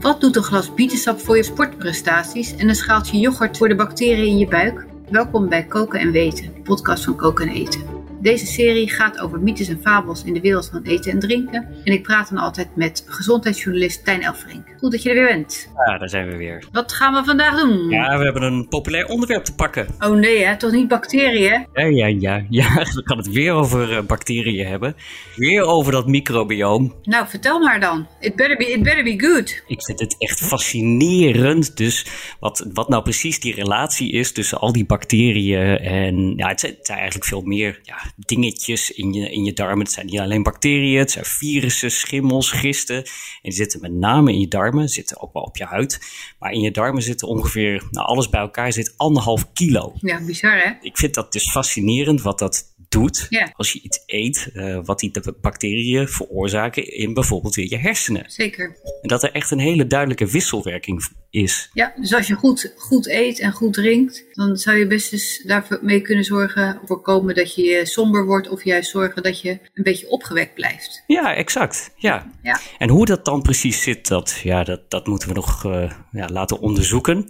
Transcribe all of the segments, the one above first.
Wat doet een glas bietensap voor je sportprestaties en een schaaltje yoghurt voor de bacteriën in je buik? Welkom bij Koken en Weten, de podcast van Koken en Eten. Deze serie gaat over mythes en fabels in de wereld van eten en drinken. En ik praat dan altijd met gezondheidsjournalist Tijn Elfrink. Goed dat je er weer bent. Ja, daar zijn we weer. Wat gaan we vandaag doen? Ja, we hebben een populair onderwerp te pakken. Oh nee, hè? toch niet bacteriën? Ja, ja, ja. ja. We gaan het weer over uh, bacteriën hebben. Weer over dat microbioom. Nou, vertel maar dan. It better be, it better be good. Ik vind het echt fascinerend. Dus wat, wat nou precies die relatie is tussen al die bacteriën en... Ja, het zijn, het zijn eigenlijk veel meer ja, dingetjes in je, in je darmen. Het zijn niet alleen bacteriën, het zijn virussen, schimmels, gisten. En die zitten met name in je darmen, zitten ook wel op je huid. Maar in je darmen zitten ongeveer, nou alles bij elkaar zit anderhalf kilo. Ja, bizar hè? Ik vind dat dus fascinerend wat dat doet Ja. als je iets eet, uh, wat die bacteriën veroorzaken in bijvoorbeeld weer je hersenen. Zeker. En dat er echt een hele duidelijke wisselwerking is. Ja, dus als je goed, goed eet en goed drinkt, dan zou je best eens daarmee kunnen zorgen, voorkomen dat je somber wordt of juist zorgen dat je een beetje opgewekt blijft. Ja, exact. Ja. Ja. En hoe dat dan precies zit, dat, ja, dat, dat moeten we nog uh, ja, laten onderzoeken.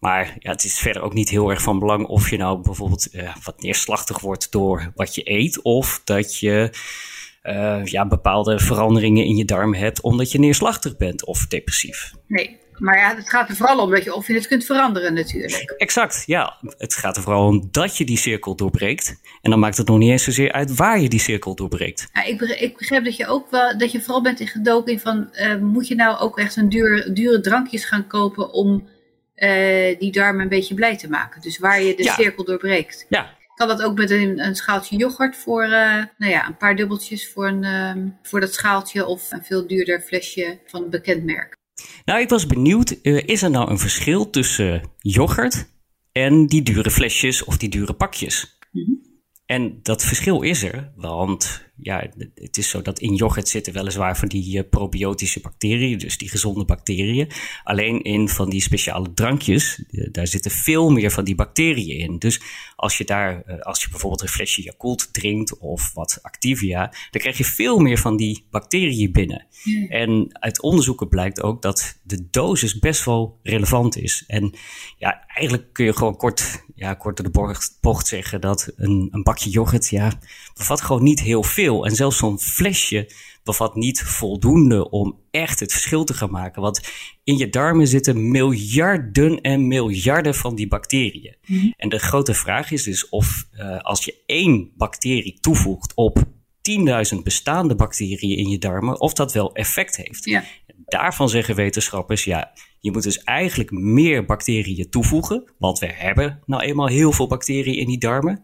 Maar ja, het is verder ook niet heel erg van belang of je nou bijvoorbeeld uh, wat neerslachtig wordt door wat je eet, of dat je uh, ja, bepaalde veranderingen in je darm hebt omdat je neerslachtig bent of depressief. Nee, maar ja, het gaat er vooral om dat je of je het kunt veranderen natuurlijk. Exact, ja. Het gaat er vooral om dat je die cirkel doorbreekt. En dan maakt het nog niet eens zozeer uit waar je die cirkel doorbreekt. Ja, ik, begrijp, ik begrijp dat je ook wel, dat je vooral bent in gedoken in van, uh, moet je nou ook echt een duur, dure drankjes gaan kopen om uh, die darmen een beetje blij te maken? Dus waar je de Ja. cirkel doorbreekt. Ja, Kan dat ook met een, een schaaltje yoghurt voor, uh, nou ja, een paar dubbeltjes voor, een, uh, voor dat schaaltje of een veel duurder flesje van een bekend merk? Nou ik was benieuwd, uh, is er nou een verschil tussen yoghurt en die dure flesjes of die dure pakjes? Mm -hmm. En dat verschil is er, want ja, het is zo dat in yoghurt zitten weliswaar van die uh, probiotische bacteriën, dus die gezonde bacteriën. Alleen in van die speciale drankjes, uh, daar zitten veel meer van die bacteriën in. Dus als je daar, uh, als je bijvoorbeeld een flesje Yakult drinkt of wat Activia, dan krijg je veel meer van die bacteriën binnen. Mm. En uit onderzoeken blijkt ook dat de dosis best wel relevant is. En ja, eigenlijk kun je gewoon kort, ja, kort door de bocht, bocht zeggen dat een, een bakje yoghurt, ja, bevat gewoon niet heel veel. En zelfs zo'n flesje bevat niet voldoende om echt het verschil te gaan maken. Want in je darmen zitten miljarden en miljarden van die bacteriën. Mm. En de grote vraag is dus of uh, als je één bacterie toevoegt op 10.000 bestaande bacteriën in je darmen, of dat wel effect heeft. Ja. Daarvan zeggen wetenschappers, ja, je moet dus eigenlijk meer bacteriën toevoegen, want we hebben nou eenmaal heel veel bacteriën in die darmen.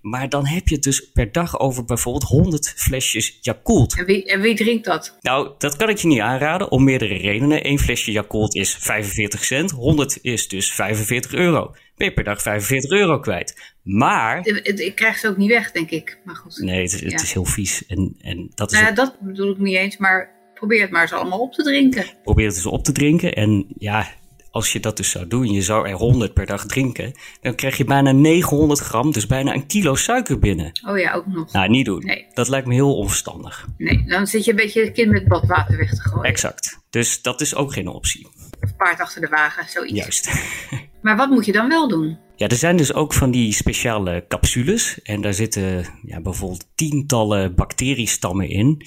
Maar dan heb je het dus per dag over bijvoorbeeld 100 flesjes Yakult. En wie, en wie drinkt dat? Nou, dat kan ik je niet aanraden om meerdere redenen. Eén flesje Yakult is 45 cent, 100 is dus 45 euro. Ben je per dag 45 euro kwijt. Maar... Ik krijg ze ook niet weg, denk ik. Maar goed. Nee, het, het Ja. is heel vies. En, en dat is Nou ja, ook- dat bedoel ik niet eens, maar probeer het maar eens allemaal op te drinken. probeer het eens op te drinken. En ja, als je dat dus zou doen, je zou er 100 per dag drinken, dan krijg je bijna 900 gram, dus bijna een kilo suiker binnen. Oh ja, ook nog. Nou, niet doen. Nee. Dat lijkt me heel onverstandig. Nee, dan zit je een beetje het kind met badwater weg te gooien. Exact. Dus dat is ook geen optie. Of paard achter de wagen, zoiets. Juist. Maar wat moet je dan wel doen? Ja, er zijn dus ook van die speciale capsules. En daar zitten ja, bijvoorbeeld tientallen bacteriestammen in.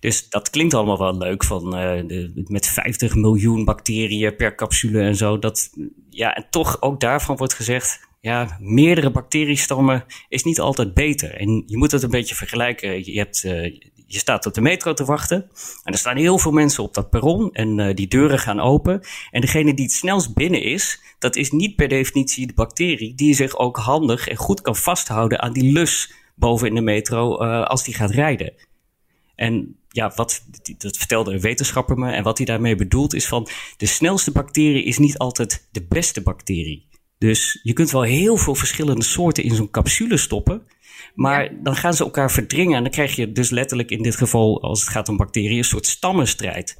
Dus dat klinkt allemaal wel leuk, van, eh, met 50 miljoen bacteriën per capsule en zo. Dat, ja, en toch ook daarvan wordt gezegd, ja, meerdere bacteriestammen is niet altijd beter. En je moet het een beetje vergelijken. Je, hebt, uh, je staat op de metro te wachten en er staan heel veel mensen op dat perron en uh, die deuren gaan open. En degene die het snelst binnen is, dat is niet per definitie de bacterie die zich ook handig en goed kan vasthouden aan die lus boven in de metro uh, als die gaat rijden. En ja, wat, dat vertelde een wetenschapper me. En wat hij daarmee bedoelt is van de snelste bacterie is niet altijd de beste bacterie. Dus je kunt wel heel veel verschillende soorten in zo'n capsule stoppen. Maar ja. dan gaan ze elkaar verdringen. En dan krijg je dus letterlijk in dit geval, als het gaat om bacteriën, een soort stammenstrijd.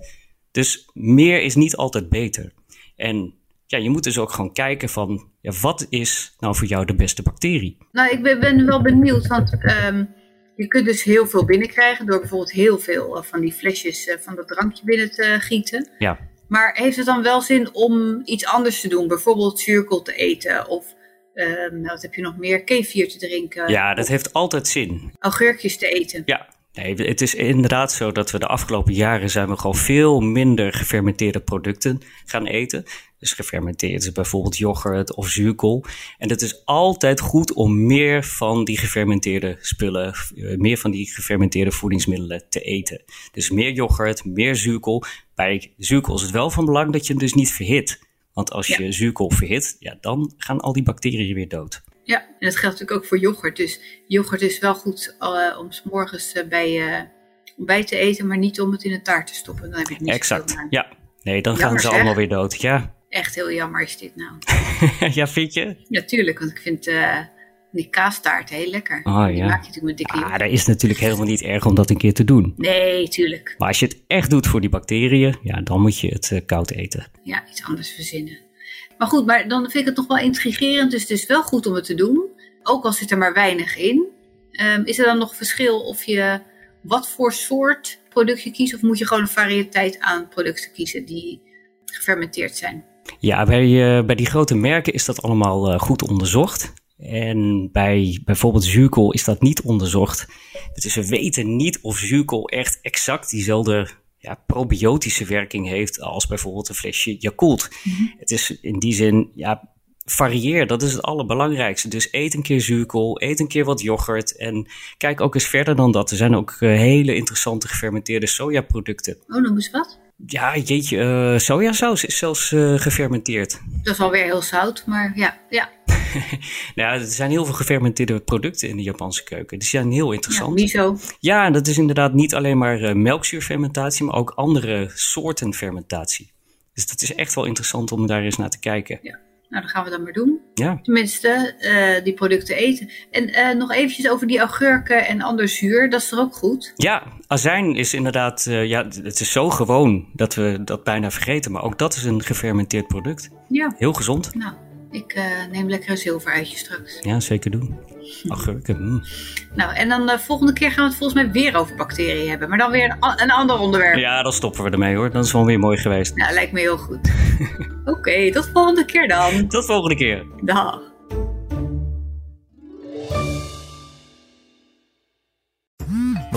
Dus meer is niet altijd beter. En ja, je moet dus ook gewoon kijken van, ja, wat is nou voor jou de beste bacterie? Nou, ik ben, ben wel benieuwd, want um, Je kunt dus heel veel binnenkrijgen door bijvoorbeeld heel veel van die flesjes van dat drankje binnen te gieten. Ja. Maar heeft het dan wel zin om iets anders te doen? Bijvoorbeeld zuurkool te eten of uh, wat heb je nog meer? Kefir te drinken. Ja, dat heeft altijd zin. Augurkjes te eten. Ja, Nee, het is inderdaad zo dat we de afgelopen jaren zijn we gewoon veel minder gefermenteerde producten gaan eten. Dus gefermenteerd is bijvoorbeeld yoghurt of zuurkool. En het is altijd goed om meer van die gefermenteerde spullen, eh, meer van die gefermenteerde voedingsmiddelen te eten. Dus meer yoghurt, meer zuurkool. Bij zuurkool is het wel van belang dat je hem dus niet verhit. Want als je zuurkool verhit, ja, dan gaan al die bacteriën weer dood. Ja, en dat geldt natuurlijk ook voor yoghurt. Dus yoghurt is wel goed uh, om s morgens uh, bij uh, ontbijt te eten, maar niet om het in een taart te stoppen. Dan heb je het niet Exact, ja. Nee, dan gaan ze allemaal weer dood, ja. Echt heel jammer is dit nou. ja, vind je? Natuurlijk, want ik vind die kaastaart heel lekker. Oh, die ja. maak je natuurlijk met dikke Ah, dat is natuurlijk helemaal niet erg om dat een keer te doen. Nee, tuurlijk. Maar als je het echt doet voor die bacteriën, ja, dan moet je het koud eten. Ja, iets anders verzinnen. Maar goed, maar dan vind ik het nog wel intrigerend. Dus het is wel goed om het te doen. Ook al zit er maar weinig in. Um, is er dan nog verschil of je wat voor soort product je kiest? Of moet je gewoon een variëteit aan producten kiezen die gefermenteerd zijn? Ja, bij, uh, bij die grote merken is dat allemaal uh, goed onderzocht. En bij bijvoorbeeld zuurkool is dat niet onderzocht. Dus we weten niet of zuurkool echt exact diezelfde ja, probiotische werking heeft als bijvoorbeeld een flesje Yakult. Mm -hmm. Het is in die zin, ja, varieer, dat is het allerbelangrijkste. Dus eet een keer zuurkool, eet een keer wat yoghurt en kijk ook eens verder dan dat. Er zijn ook uh, hele interessante gefermenteerde sojaproducten. Oh, noem eens wat. Ja, jeetje, uh, sojasaus is zelfs uh, gefermenteerd. Dat is alweer heel zout, maar ja, ja. nou, er zijn heel veel gefermenteerde producten in de Japanse keuken. Die zijn heel interessant. Ja, miso. Ja, dat is inderdaad niet alleen maar uh, melkzuurfermentatie, maar ook andere soorten fermentatie. Dus dat is echt wel interessant om daar eens naar te kijken. Ja. Nou, dat gaan we dan maar doen. Ja. Tenminste, uh, die producten eten. En uh, nog eventjes over die augurken en ander zuur. Dat is er ook goed? Ja, azijn is inderdaad... Uh, ja, het is zo gewoon dat we dat bijna vergeten. Maar ook dat is een gefermenteerd product. Ja. Heel gezond. Nou, ik neem lekker een zilveruitje straks. Ja, zeker doen. Augurken. Mm. Nou, en dan de volgende keer gaan we het volgens mij weer over bacteriën hebben. Maar dan weer een, een ander onderwerp. Ja, dan stoppen we ermee hoor. Dat is wel weer mooi geweest. Nou, lijkt me heel goed. Oké, okay, tot volgende keer dan. Tot volgende keer. Dag.